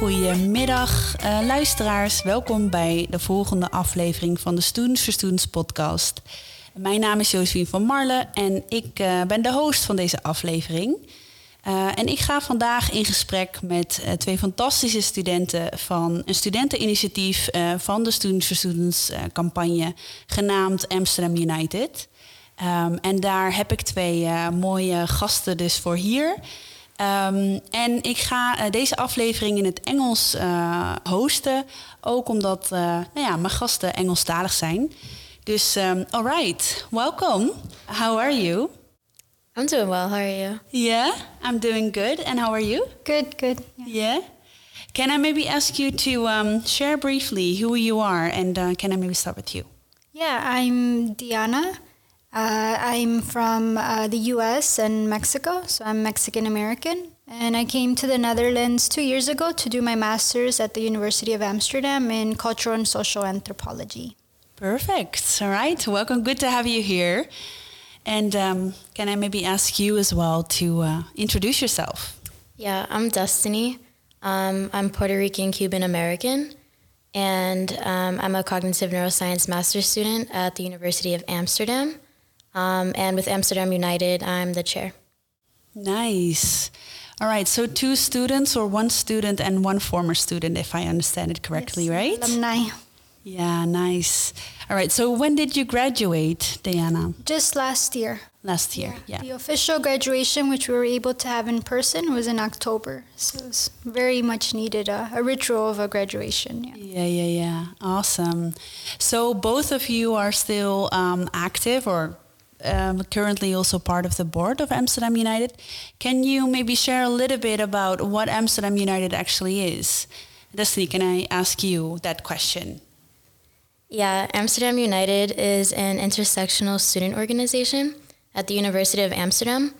Goedemiddag uh, luisteraars, welkom bij de volgende aflevering van de Students for Students podcast. Mijn naam is Josephine van Marle en ik uh, ben de host van deze aflevering. Uh, en ik ga vandaag in gesprek met twee fantastische studenten van een studenteninitiatief van de Students for Students campagne genaamd Amsterdam United. Um, en daar heb ik twee mooie gasten dus voor hier. Um, en ik ga uh, deze aflevering in het Engels uh, hosten. Ook omdat uh, nou ja, mijn gasten Engelstalig zijn. Dus, um, alright, welcome. How are you? I'm doing well. How are you? Yeah, I'm doing good. And how are you? Good, good. Yeah. yeah? Can I maybe ask you to um, share briefly who you are? And can I maybe start with you? Yeah, I'm Diana. Uh, I'm from uh, the US and Mexico, so I'm Mexican American. And I came to the Netherlands two years ago to do my master's at the University of Amsterdam in cultural and social anthropology. Perfect. All right. Welcome. Good to have you here. And um, can I maybe ask you as well to uh, introduce yourself? Yeah, I'm Destiny. Um, I'm Puerto Rican Cuban American, and um, I'm a cognitive neuroscience master's student at the University of Amsterdam. Um, and with Amsterdam United, I'm the chair. Nice. All right, so two students or one student and one former student, if I understand it correctly, yes, right? Alumni. Yeah, nice. All right, so when did you graduate, Diana? Just last year. Last year, yeah. yeah. The official graduation, which we were able to have in person, was in October. So it was very much needed, a, a ritual of a graduation. Yeah. yeah, yeah, yeah. Awesome. So both of you are still um, active or um, currently also part of the board of Amsterdam United. Can you maybe share a little bit about what Amsterdam United actually is? Destiny, can I ask you that question? Yeah, Amsterdam United is an intersectional student organization at the University of Amsterdam.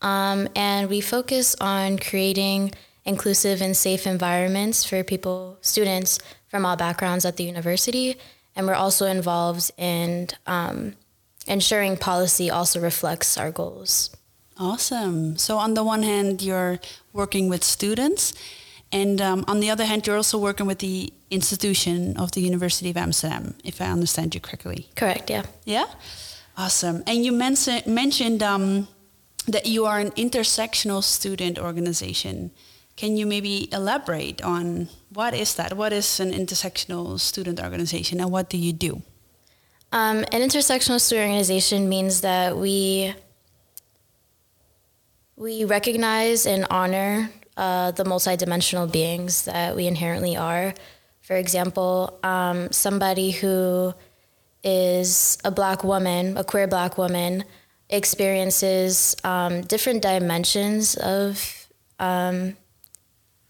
Um, and we focus on creating inclusive and safe environments for people, students from all backgrounds at the university. And we're also involved in um, ensuring policy also reflects our goals. Awesome. So, on the one hand, you're working with students, and um, on the other hand, you're also working with the institution of the University of Amsterdam, if I understand you correctly. Correct, yeah. Yeah? Awesome. And you men- mentioned um, that you are an intersectional student organization. Can you maybe elaborate on what is that? What is an intersectional student organization and what do you do? Um, an intersectional student organization means that we we recognize and honor uh, the multidimensional beings that we inherently are. For example, um, somebody who is a black woman, a queer black woman, experiences um, different dimensions of um,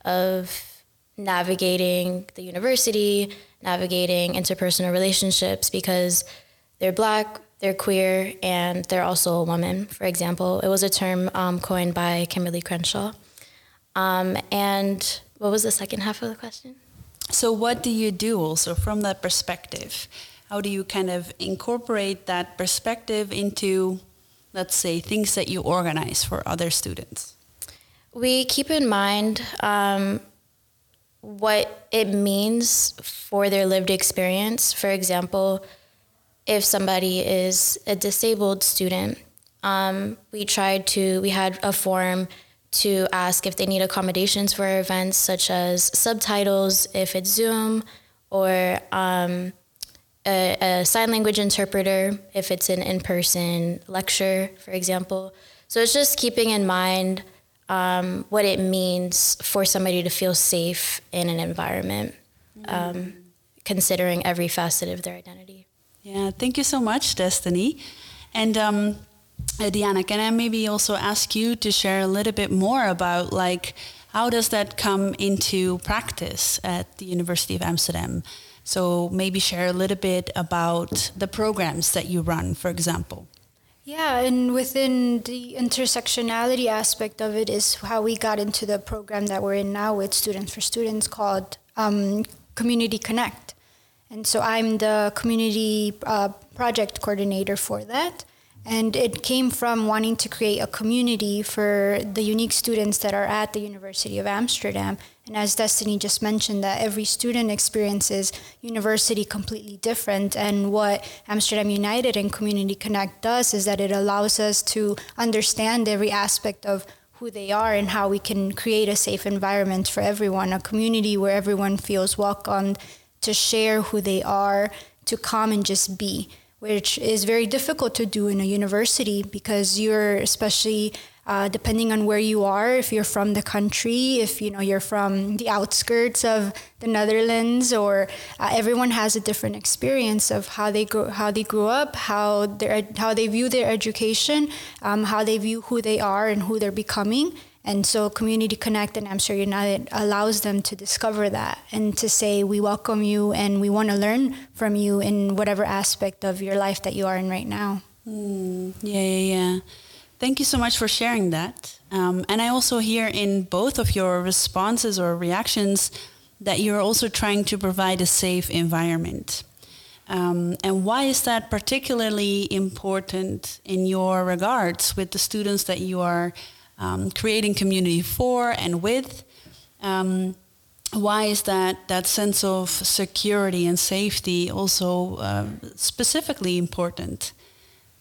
of navigating the university, navigating interpersonal relationships because they're black, they're queer, and they're also a woman, for example. It was a term um, coined by Kimberlé Crenshaw. Um, and what was the second half of the question? So, what do you do also from that perspective? How do you kind of incorporate that perspective into, let's say, things that you organize for other students? We keep in mind um, what it means for their lived experience. For example, if somebody is a disabled student, um, we tried to, we had a form to ask if they need accommodations for events such as subtitles if it's Zoom or um, a, a, sign language interpreter if it's an in person lecture, for example. So it's just keeping in mind um, what it means for somebody to feel safe in an environment, um, considering every facet of their identity. Yeah, thank you so much, Destiny. And um, uh, Diana, can I maybe also ask you to share a little bit more about like how does that come into practice at the University of Amsterdam? So maybe share a little bit about the programs that you run, for example. Yeah, and within the intersectionality aspect of it is how we got into the program that we're in now with Students for Students called um, Community Connect. And so I'm the community uh, project coordinator for that. And it came from wanting to create a community for the unique students that are at the University of Amsterdam And as Destiny just mentioned, that every student experiences university completely different. And what Amsterdam United and Community Connect does is that it allows us to understand every aspect of who they are and how we can create a safe environment for everyone, a community where everyone feels welcomed to share who they are, to come and just be which is very difficult to do in a university because you're especially uh, depending on where you are if you're from the country if you know you're from the outskirts of the netherlands or uh, everyone has a different experience of how they how they grew up how they how they view their education um, how they view who they are and who they're becoming and so Community Connect and Amsterdam United allows them to discover that and to say, we welcome you and we want to learn from you in whatever aspect of your life that you are in right now. Mm, yeah, yeah, yeah. Thank you so much for sharing that. Um, and I also hear in both of your responses or reactions that you're also trying to provide a safe environment. Um, and why is that particularly important in your regards with the students that you are um, creating community for and with. Um, why is that that sense of security and safety also uh, specifically important?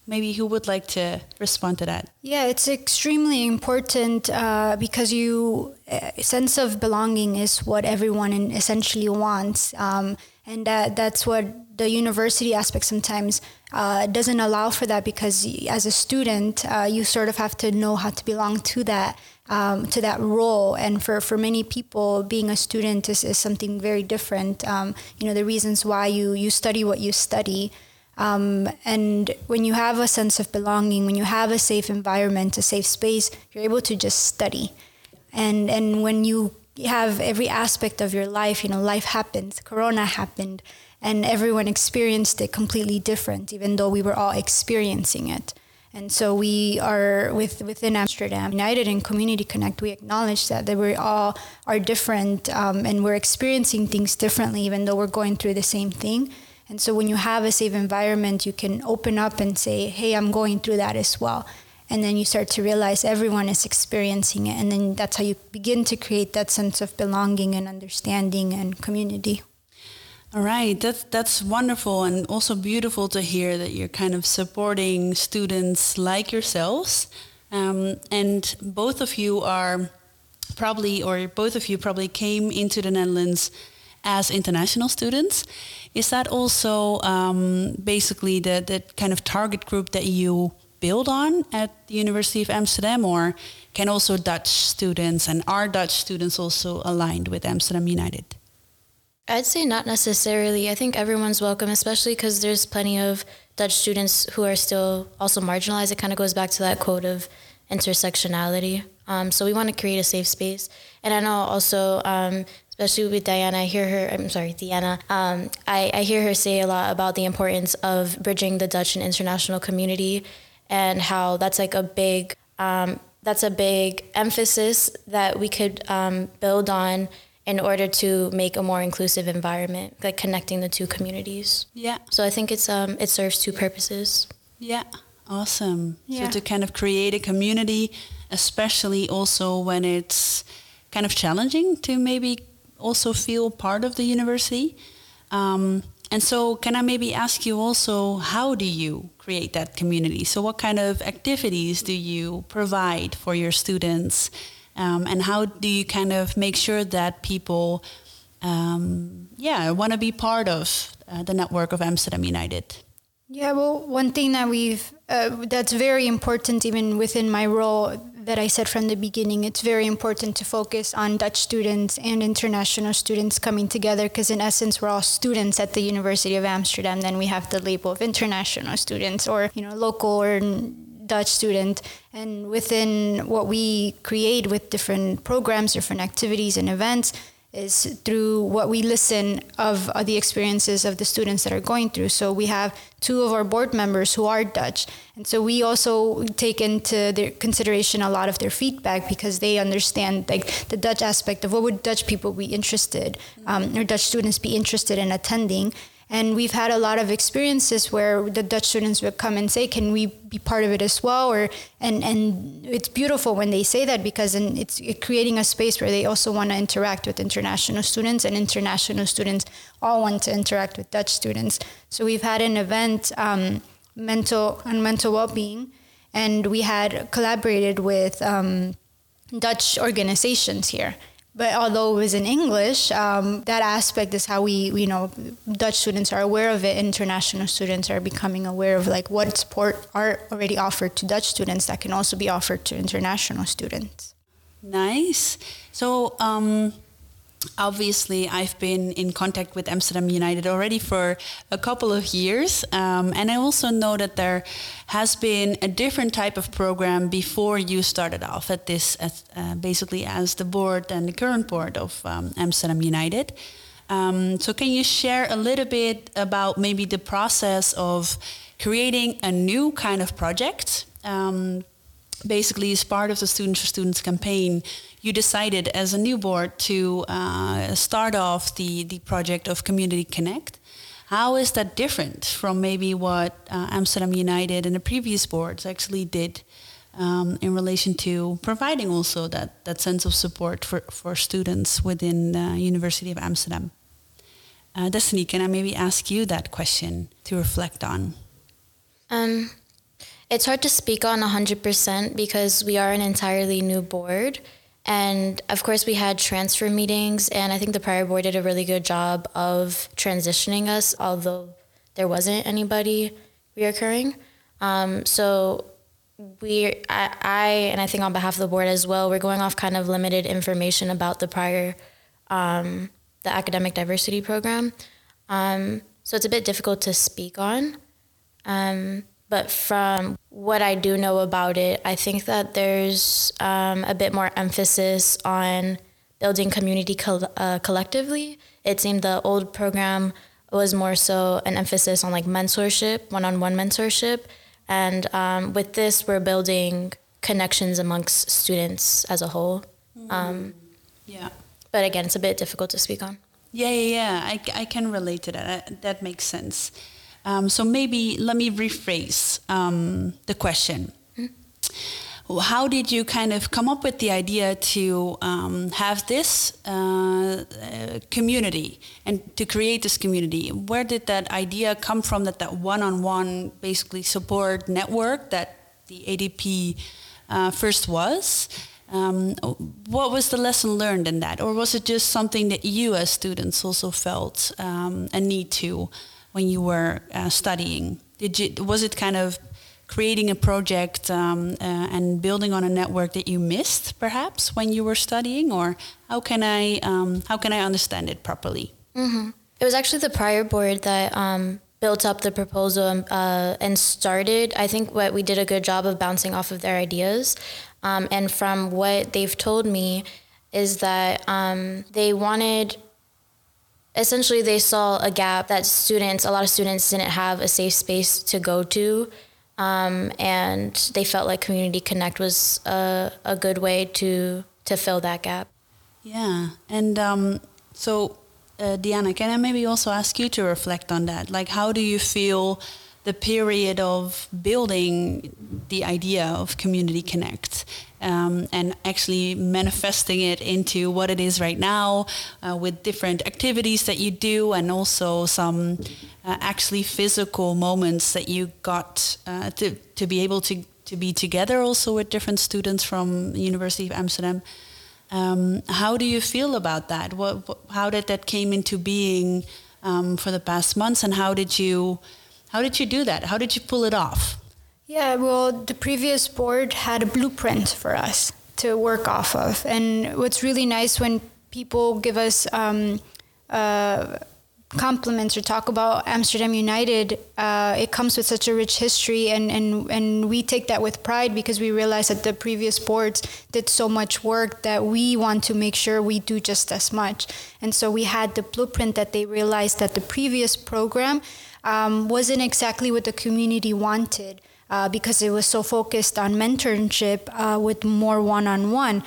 Maybe who would like to respond to that? Yeah, it's extremely important uh, because you uh, sense of belonging is what everyone essentially wants, um, and that that's what the university aspect sometimes uh, doesn't allow for that because as a student, uh, you sort of have to know how to belong to that um, to that role. And for, for many people, being a student is, is something very different. Um, you know, the reasons why you, you study what you study. Um, and when you have a sense of belonging, when you have a safe environment, a safe space, you're able to just study. And, and when you have every aspect of your life, you know, life happens, Corona happened, and everyone experienced it completely different, even though we were all experiencing it. And so we are with within Amsterdam United and Community Connect. We acknowledge that that we all are different um, and we're experiencing things differently, even though we're going through the same thing. And so when you have a safe environment, you can open up and say, "Hey, I'm going through that as well." And then you start to realize everyone is experiencing it, and then that's how you begin to create that sense of belonging and understanding and community. All right, that's that's wonderful and also beautiful to hear that you're kind of supporting students like yourselves, um, and both of you are probably, or both of you probably came into the Netherlands as international students. Is that also um, basically the the kind of target group that you build on at the University of Amsterdam, or can also Dutch students and are Dutch students also aligned with Amsterdam United? I'd say not necessarily. I think everyone's welcome, especially because there's plenty of Dutch students who are still also marginalized. It kind of goes back to that quote of intersectionality. Um, so we want to create a safe space. And I know also, um, especially with Diana, I hear her, I'm sorry, Diana, um, I, I hear her say a lot about the importance of bridging the Dutch and international community and how that's like a big, um, that's a big emphasis that we could um, build on in order to make a more inclusive environment, like connecting the two communities. Yeah. So I think it's um it serves two purposes. Yeah. Awesome. Yeah. So to kind of create a community, especially also when it's kind of challenging to maybe also feel part of the university. Um, and so, can I maybe ask you also, how do you create that community? So, what kind of activities do you provide for your students? Um, and how do you kind of make sure that people, um, yeah, want to be part of uh, the network of Amsterdam United? Yeah, well, one thing that we've uh, that's very important, even within my role, that I said from the beginning, it's very important to focus on Dutch students and international students coming together because, in essence, we're all students at the University of Amsterdam. Then we have the label of international students or you know local or Dutch student. And within what we create with different programs, different activities and events, is through what we listen of uh, the experiences of the students that are going through. So we have two of our board members who are Dutch, and so we also take into their consideration a lot of their feedback because they understand like the Dutch aspect of what would Dutch people be interested um, or Dutch students be interested in attending, And we've had a lot of experiences where the Dutch students would come and say, "Can we be part of it as well?" Or and and it's beautiful when they say that because then it's creating a space where they also want to interact with international students, and international students all want to interact with Dutch students. So we've had an event, um, mental on mental well-being, and we had collaborated with um, Dutch organizations here. But although it was in English, um, that aspect is how we, you know, Dutch students are aware of it. International students are becoming aware of like what support are already offered to Dutch students that can also be offered to international students. Nice. So, um, obviously I've been in contact with Amsterdam United already for a couple of years um, and I also know that there has been a different type of program before you started off at this as, uh, basically as the board and the current board of um, Amsterdam United. Um, so can you share a little bit about maybe the process of creating a new kind of project um, basically as part of the Students for Students campaign, you decided as a new board to uh, start off the, the project of Community Connect. How is that different from maybe what uh, Amsterdam United and the previous boards actually did um, in relation to providing also that, that sense of support for, for students within the University of Amsterdam? Uh, Destiny, can I maybe ask you that question to reflect on? Um, it's hard to speak on 100% because we are an entirely new board. And of course, we had transfer meetings, and I think the prior board did a really good job of transitioning us, although there wasn't anybody reoccurring. Um, so we, I, I, and I think on behalf of the board as well, we're going off kind of limited information about the prior, um, the academic diversity program. Um, so it's a bit difficult to speak on. Um, but from what I do know about it, I think that there's um, a bit more emphasis on building community co- uh, collectively. It seemed the old program was more so an emphasis on like mentorship, one on one mentorship. And um, with this, we're building connections amongst students as a whole. Mm-hmm. Um, yeah. But again, it's a bit difficult to speak on. Yeah, yeah, yeah. I, I can relate to that. That makes sense. Um, so maybe let me rephrase um, the question. Mm-hmm. How did you kind of come up with the idea to um, have this uh, uh, community and to create this community? Where did that idea come from? That that one-on-one basically support network that the ADP uh, first was. Um, what was the lesson learned in that, or was it just something that you, as students, also felt um, a need to when you were uh, studying? Did you was it kind of creating a project um, uh, and building on a network that you missed perhaps when you were studying, or how can I um, how can I understand it properly? Mm-hmm. It was actually the prior board that um, built up the proposal uh, and started. I think what we did a good job of bouncing off of their ideas, um, and from what they've told me is that um, they wanted essentially they saw a gap that students, a lot of students didn't have a safe space to go to. Um, and they felt like Community Connect was a, a good way to, to fill that gap. Yeah. And um, so, uh, Diana, can I maybe also ask you to reflect on that? Like, how do you feel the period of building the idea of Community Connect um, and actually manifesting it into what it is right now uh, with different activities that you do and also some uh, actually physical moments that you got uh, to, to be able to, to be together also with different students from University of Amsterdam. Um, how do you feel about that? What, what, how did that came into being um, for the past months and how did you how did you do that? How did you pull it off? Yeah, well, the previous board had a blueprint for us to work off of. And what's really nice when people give us um, uh, compliments or talk about Amsterdam United, uh, it comes with such a rich history, and, and, and we take that with pride because we realize that the previous boards did so much work that we want to make sure we do just as much. And so we had the blueprint that they realized that the previous program um, wasn't exactly what the community wanted uh, because it was so focused on mentorship uh, with more one on one.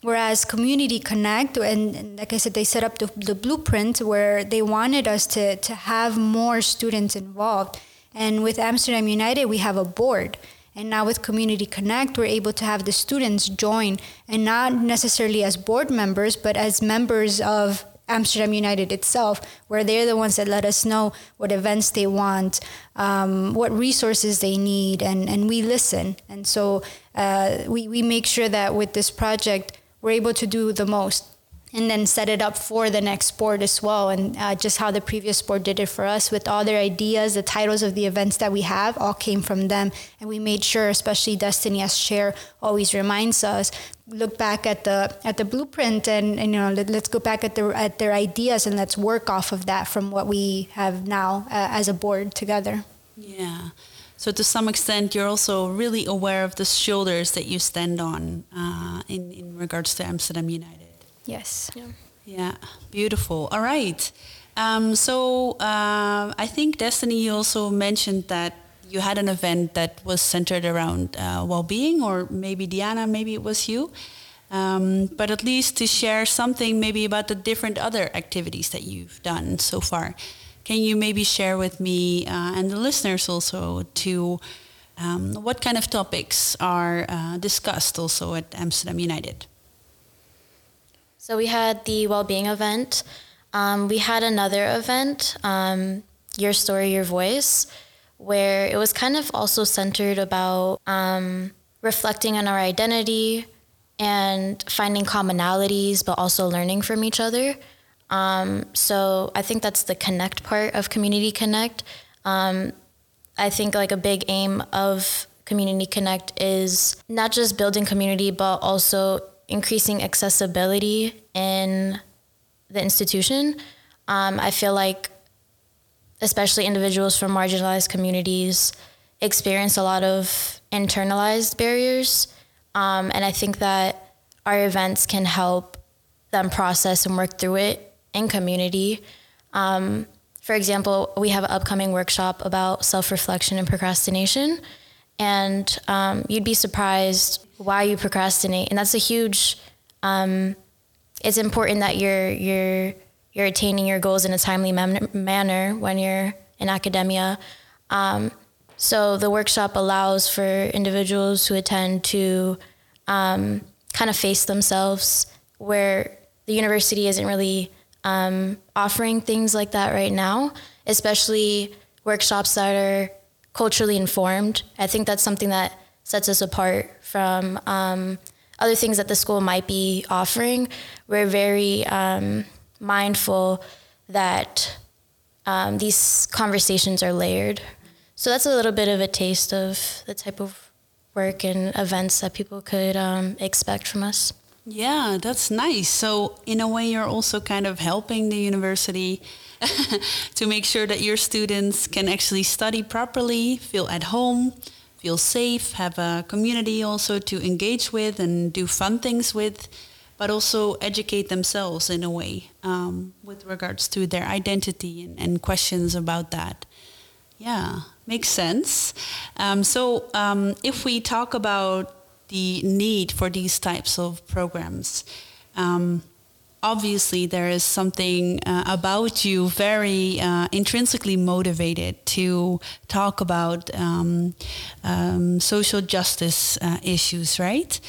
Whereas Community Connect, and, and, like I said, they set up the, the blueprint where they wanted us to, to have more students involved. And with Amsterdam United, we have a board. And now with Community Connect, we're able to have the students join, and not necessarily as board members, but as members of Amsterdam United itself, where they're the ones that let us know what events they want, um, what resources they need, and, and we listen. And so uh, we, we make sure that with this project, we're able to do the most and then set it up for the next sport as well. And uh, just how the previous sport did it for us with all their ideas, the titles of the events that we have all came from them. And we made sure, especially Destiny as chair always reminds us, look back at the at the blueprint and, and you know let, us go back at their at their ideas and let's work off of that from what we have now uh, as a board together. Yeah. So to some extent, you're also really aware of the shoulders that you stand on uh, in in regards to Amsterdam United. Yes. Yeah. Yeah. Beautiful. All right. Um, so uh, I think Destiny, also mentioned that you had an event that was centered around uh, well-being, or maybe Diana, maybe it was you. Um, but at least to share something maybe about the different other activities that you've done so far. Can you maybe share with me uh, and the listeners also to um, what kind of topics are uh, discussed also at Amsterdam United? So we had the well-being event. Um, we had another event, um, Your Story, Your Voice, where it was kind of also centered about um, reflecting on our identity and finding commonalities, but also learning from each other. Um, so I think that's the connect part of Community Connect. Um, I think like a big aim of Community Connect is not just building community, but also increasing accessibility in the institution. Um, I feel like, especially individuals from marginalized communities, experience a lot of internalized barriers. Um, and I think that our events can help them process and work through it in community. Um, for example, we have an upcoming workshop about self reflection and procrastination. And um, you'd be surprised why you procrastinate. And that's a huge, um, it's important that you're, you're, you're attaining your goals in a timely man- manner when you're in academia. Um, so the workshop allows for individuals who attend to um, kind of face themselves where the university isn't really um, offering things like that right now, especially workshops that are culturally informed. I think that's something that sets us apart from um, other things that the school might be offering. We're very um, mindful that um, these conversations are layered. So that's a little bit of a taste of the type of work and events that people could um, expect from us. Yeah, that's nice. So, in a way, you're also kind of helping the university to make sure that your students can actually study properly, feel at home, feel safe, have a community also to engage with and do fun things with, but also educate themselves in a way um, with regards to their identity and, and, questions about that. Yeah, makes sense. Um, so, um, if we talk about the need for these types of programs. Um, obviously, there is something uh, about you very uh, intrinsically motivated to talk about um, um, social justice uh, issues, right?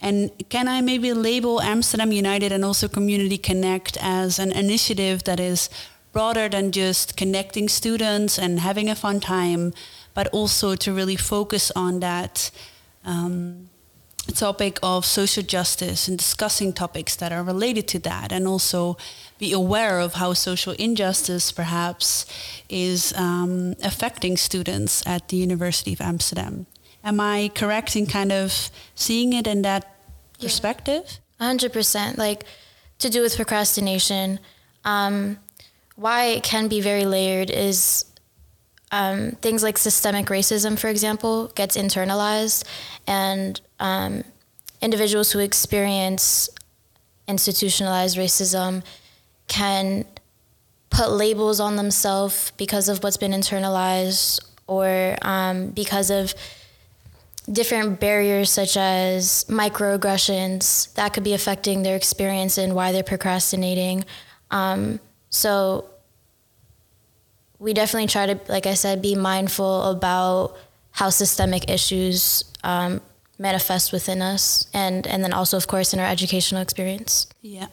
And can I maybe label Amsterdam United and also Community Connect as an initiative that is broader than just connecting students and having a fun time, but also to really focus on that um, topic of social justice and discussing topics that are related to that and also be aware of how social injustice perhaps is um, affecting students at the University of Amsterdam. Am I correct in kind of seeing it in that yeah. perspective? 100%. Like to do with procrastination, um, why it can be very layered is um, things like systemic racism, for example, gets internalized, and um, individuals who experience institutionalized racism can put labels on themselves because of what's been internalized or um, because of different barriers such as microaggressions that could be affecting their experience and why they're procrastinating. Um, so we definitely try to, like I said, be mindful about how systemic issues um, manifest within us, and and then also, of course, in our educational experience. Yeah,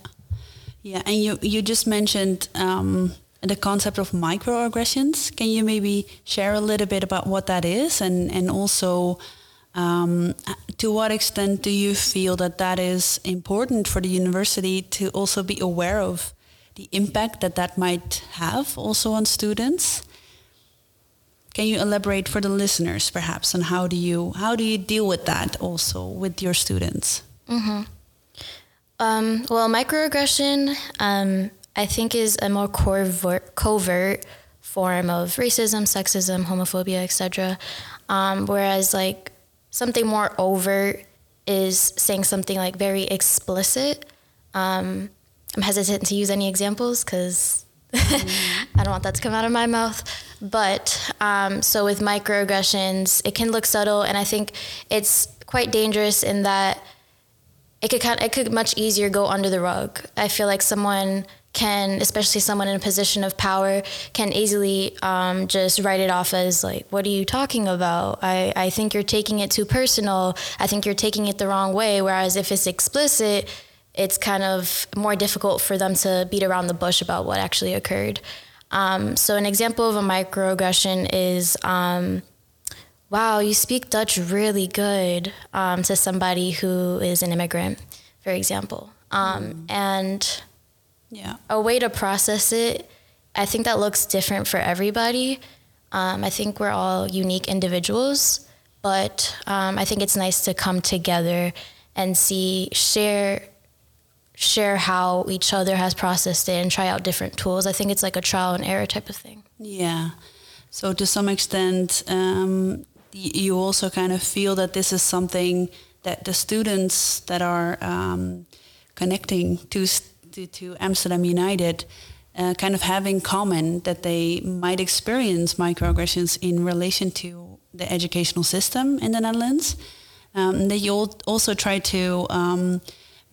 yeah, and you you just mentioned um, the concept of microaggressions. Can you maybe share a little bit about what that is, and and also. Um, to what extent do you feel that that is important for the university to also be aware of the impact that that might have also on students? Can you elaborate for the listeners, perhaps, on how do you how do you deal with that also with your students? Mm-hmm. Um, well, microaggression, um, I think, is a more covert, covert form of racism, sexism, homophobia, etc. Um, whereas, like something more overt is saying something like very explicit. Um, I'm hesitant to use any examples because mm. I don't want that to come out of my mouth. But um, so with microaggressions, it can look subtle, and I think it's quite dangerous in that it could kind of, it could much easier go under the rug. I feel like someone can, especially someone in a position of power, can easily um, just write it off as like, "What are you talking about? I, I think you're taking it too personal. I think you're taking it the wrong way." Whereas if it's explicit, it's kind of more difficult for them to beat around the bush about what actually occurred. Um, so, an example of a microaggression is, um, wow, you speak Dutch really good um, to somebody who is an immigrant, for example. Mm. And yeah. a way to process it, I think that looks different for everybody. Um, I think we're all unique individuals, but um, I think it's nice to come together and see, share share how each other has processed it and try out different tools. I think it's like a trial and error type of thing. Yeah. So to some extent, um, you also kind of feel that this is something that the students that are um, connecting to, to, to Amsterdam United uh, kind of have in common that they might experience microaggressions in relation to the educational system in the Netherlands. Um, that you also try to um,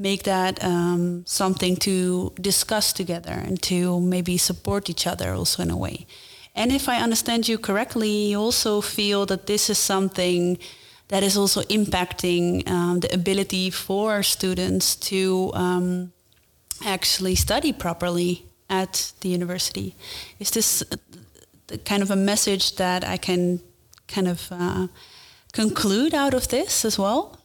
make that um, something to discuss together and to maybe support each other also in a way. And if I understand you correctly, you also feel that this is something that is also impacting um, the ability for students to um, actually study properly at the university. Is this kind of a message that I can kind of uh, conclude out of this as well?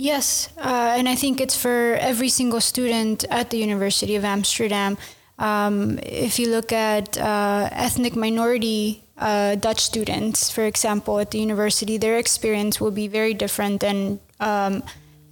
Yes, uh, and I think it's for every single student at the University of Amsterdam. Um, if you look at uh, ethnic minority uh, Dutch students, for example, at the university, their experience will be very different than um,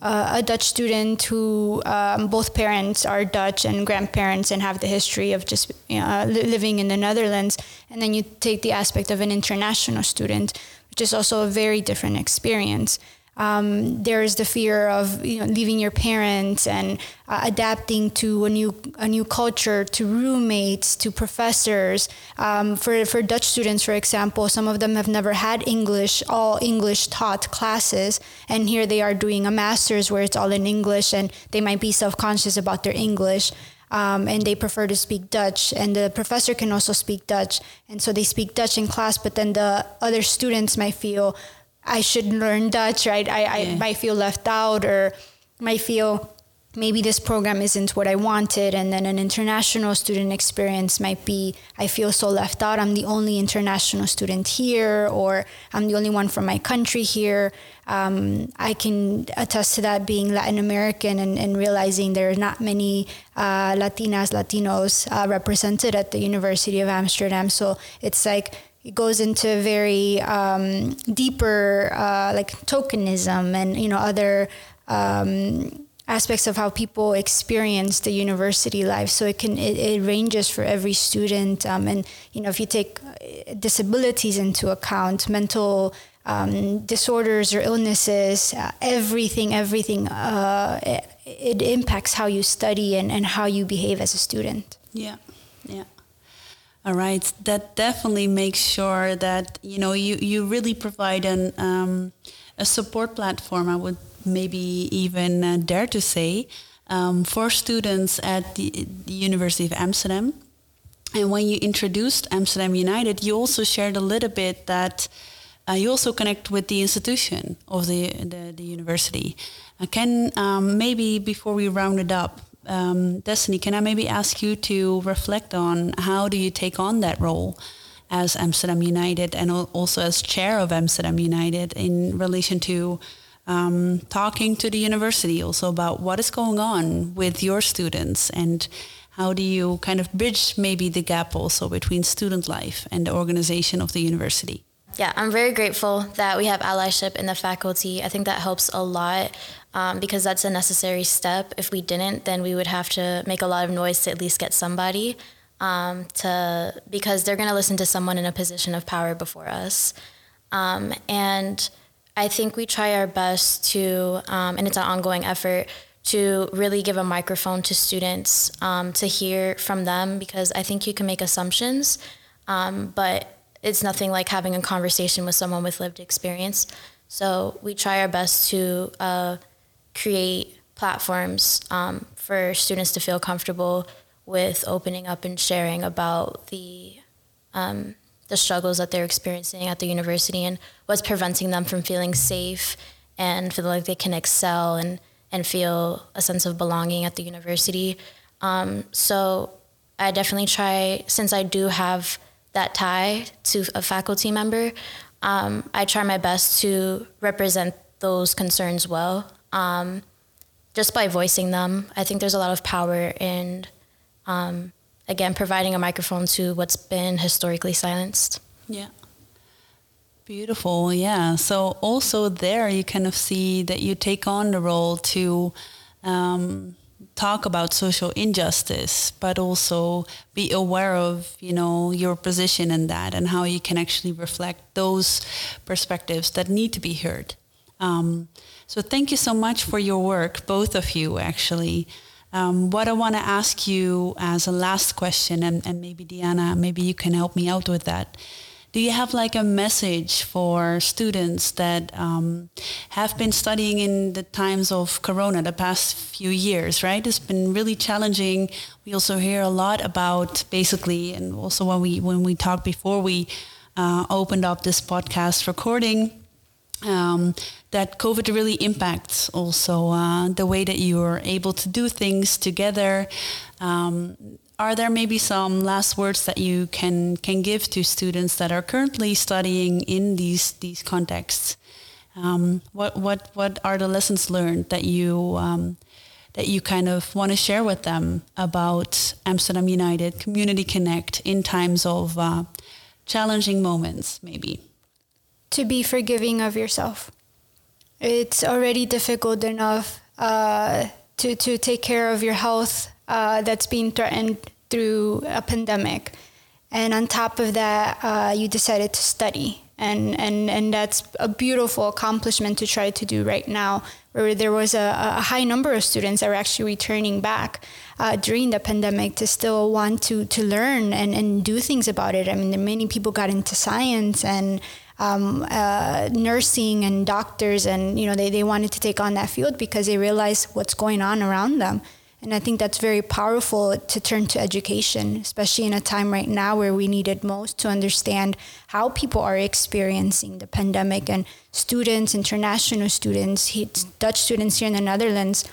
uh, a Dutch student who um, both parents are Dutch and grandparents and have the history of just know, living in the Netherlands. And then you take the aspect of an international student, which is also a very different experience. Um, there's the fear of you know, leaving your parents and uh, adapting to a new a new culture, to roommates, to professors. Um, for for Dutch students, for example, some of them have never had English, all English taught classes, and here they are doing a master's where it's all in English, and they might be self conscious about their English. Um, and they prefer to speak Dutch. And the professor can also speak Dutch. And so they speak Dutch in class, but then the other students might feel I should learn Dutch, right? I, I might feel left out or might feel maybe this program isn't what I wanted. And then an international student experience might be I feel so left out. I'm the only international student here, or I'm the only one from my country here. Um, I can attest to that being Latin American and, and realizing there are not many uh, Latinas, Latinos uh, represented at the University of Amsterdam. So it's like, it goes into very um, deeper uh, like tokenism and you know other um, aspects of how people experience the university life. So it can it, it ranges for every student um, and you know if you take uh, disabilities into account mental um, disorders or illnesses uh, everything everything uh, it, it impacts how you study and, and how you behave as a student. Yeah yeah All right, that definitely makes sure that you know you you really provide an um, a support platform. I would maybe even uh, dare to say um, for students at the, the University of Amsterdam. And when you introduced Amsterdam United, you also shared a little bit that uh, you also connect with the institution of the the, the university. Uh, can um, maybe before we round it up, um, Destiny, can I maybe ask you to reflect on how do you take on that role as Amsterdam United and also as chair of Amsterdam United in relation to um, talking to the university also about what is going on with your students and how do you kind of bridge maybe the gap also between student life and the organization of the university? Yeah, I'm very grateful that we have allyship in the faculty. I think that helps a lot um, because that's a necessary step. If we didn't, then we would have to make a lot of noise to at least get somebody um, to because they're going to listen to someone in a position of power before us. Um, and I think we try our best to, um, and it's an ongoing effort, to really give a microphone to students um, to hear from them because I think you can make assumptions, um, but it's nothing like having a conversation with someone with lived experience. So we try our best to uh, create platforms um, for students to feel comfortable with opening up and sharing about the um, the struggles that they're experiencing at the university and what's preventing them from feeling safe and feel like they can excel and, and feel a sense of belonging at the university. Um, so I definitely try, since I do have that tie to a faculty member, um, I try my best to represent those concerns well. Um, just by voicing them, I think there's a lot of power in um, again, providing a microphone to what's been historically silenced. Yeah. Beautiful, yeah. So also there you kind of see that you take on the role to um, talk about social injustice, but also be aware of, you know, your position in that and how you can actually reflect those perspectives that need to be heard. Um, so thank you so much for your work, both of you, actually. Um, what I want to ask you as a last question, and, and maybe Diana, maybe you can help me out with that. Do you have like a message for students that um, have been studying in the times of Corona the past few years, right? It's been really challenging. We also hear a lot about basically, and also when we when we talked before we uh, opened up this podcast recording, um, that COVID really impacts also uh, the way that you are able to do things together. Um, are there maybe some last words that you can can give to students that are currently studying in these these contexts? Um, what what what are the lessons learned that you um, that you kind of want to share with them about Amsterdam United Community Connect in times of uh, challenging moments, maybe? To be forgiving of yourself. It's already difficult enough uh, to, to take care of your health uh, that's being threatened through a pandemic. And on top of that, uh, you decided to study. And, and, and that's a beautiful accomplishment to try to do right now, where there was a, a high number of students that were actually returning back uh, during the pandemic to still want to, to learn and, and do things about it. I mean, many people got into science and um, uh, nursing and doctors, and you know they, they wanted to take on that field because they realized what's going on around them. And I think that's very powerful to turn to education, especially in a time right now where we need it most to understand how people are experiencing the pandemic and students, international students, Dutch students here in the Netherlands,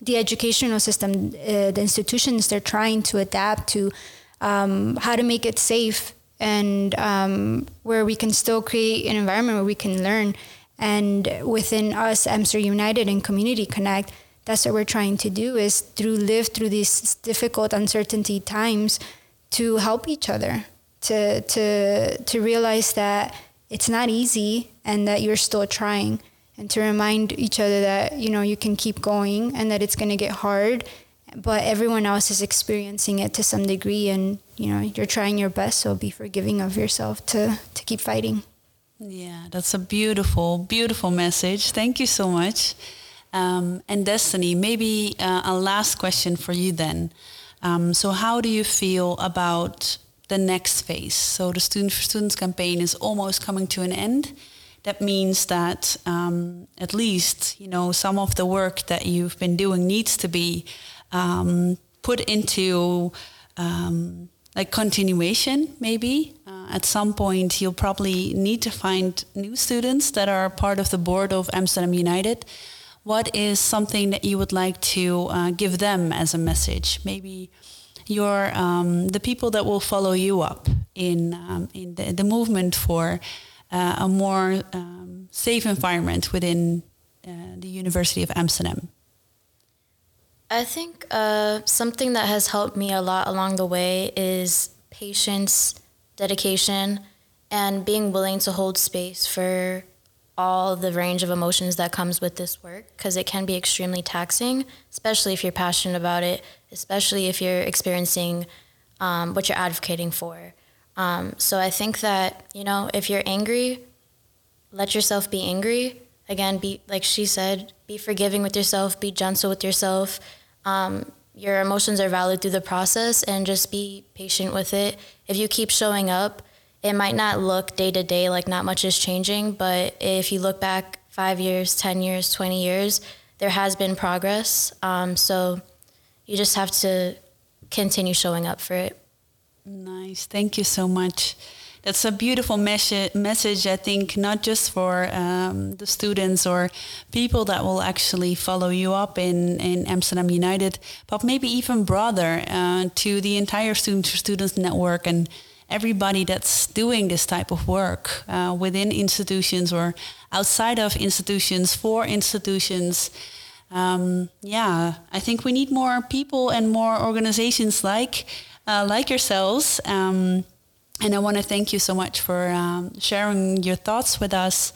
the educational system, uh, the institutions, they're trying to adapt to um, how to make it safe and um, where we can still create an environment where we can learn. And within us, Amsterdam United and Community Connect, that's what we're trying to do is through live through these difficult uncertainty times to help each other to to to realize that it's not easy and that you're still trying and to remind each other that you know you can keep going and that it's going to get hard but everyone else is experiencing it to some degree and you know you're trying your best so be forgiving of yourself to to keep fighting yeah that's a beautiful beautiful message thank you so much um, and destiny maybe uh, a last question for you then um, so how do you feel about the next phase. So the Students for Students campaign is almost coming to an end. That means that um, at least you know some of the work that you've been doing needs to be um, put into um, like continuation. Maybe uh, at some point you'll probably need to find new students that are part of the board of Amsterdam United. What is something that you would like to uh, give them as a message? Maybe your um, the people that will follow you up in um, in the, the, movement for uh, a more um, safe environment within uh, the University of Amsterdam? I think uh, something that has helped me a lot along the way is patience, dedication, and being willing to hold space for all the range of emotions that comes with this work because it can be extremely taxing, especially if you're passionate about it, especially if you're experiencing um, what you're advocating for. Um, so I think that, you know, if you're angry, let yourself be angry. Again, be, like she said, be forgiving with yourself, be gentle with yourself. Um, your emotions are valid through the process and just be patient with it. If you keep showing up, it might not look day to day like not much is changing, but if you look back five years, 10 years, 20 years, there has been progress. Um, so you just have to continue showing up for it. Nice. Thank you so much. That's a beautiful mes- message, I think, not just for um, the students or people that will actually follow you up in, in Amsterdam United, but maybe even broader uh, to the entire Students for Students network and everybody that's doing this type of work uh, within institutions or outside of institutions for institutions. Um, yeah, I think we need more people and more organizations like uh, like yourselves. Um, and I want to thank you so much for um, sharing your thoughts with us,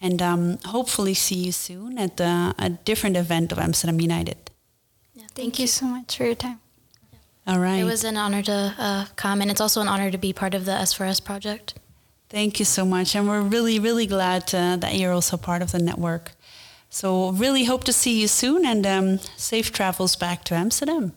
and um, hopefully see you soon at the, a different event of Amsterdam United. Yeah, thank, thank you. you so much for your time. All right. It was an honor to uh, come, and it's also an honor to be part of the S4S project. Thank you so much. And we're really, really glad uh, that you're also part of the network. So, really hope to see you soon and um, safe travels back to Amsterdam.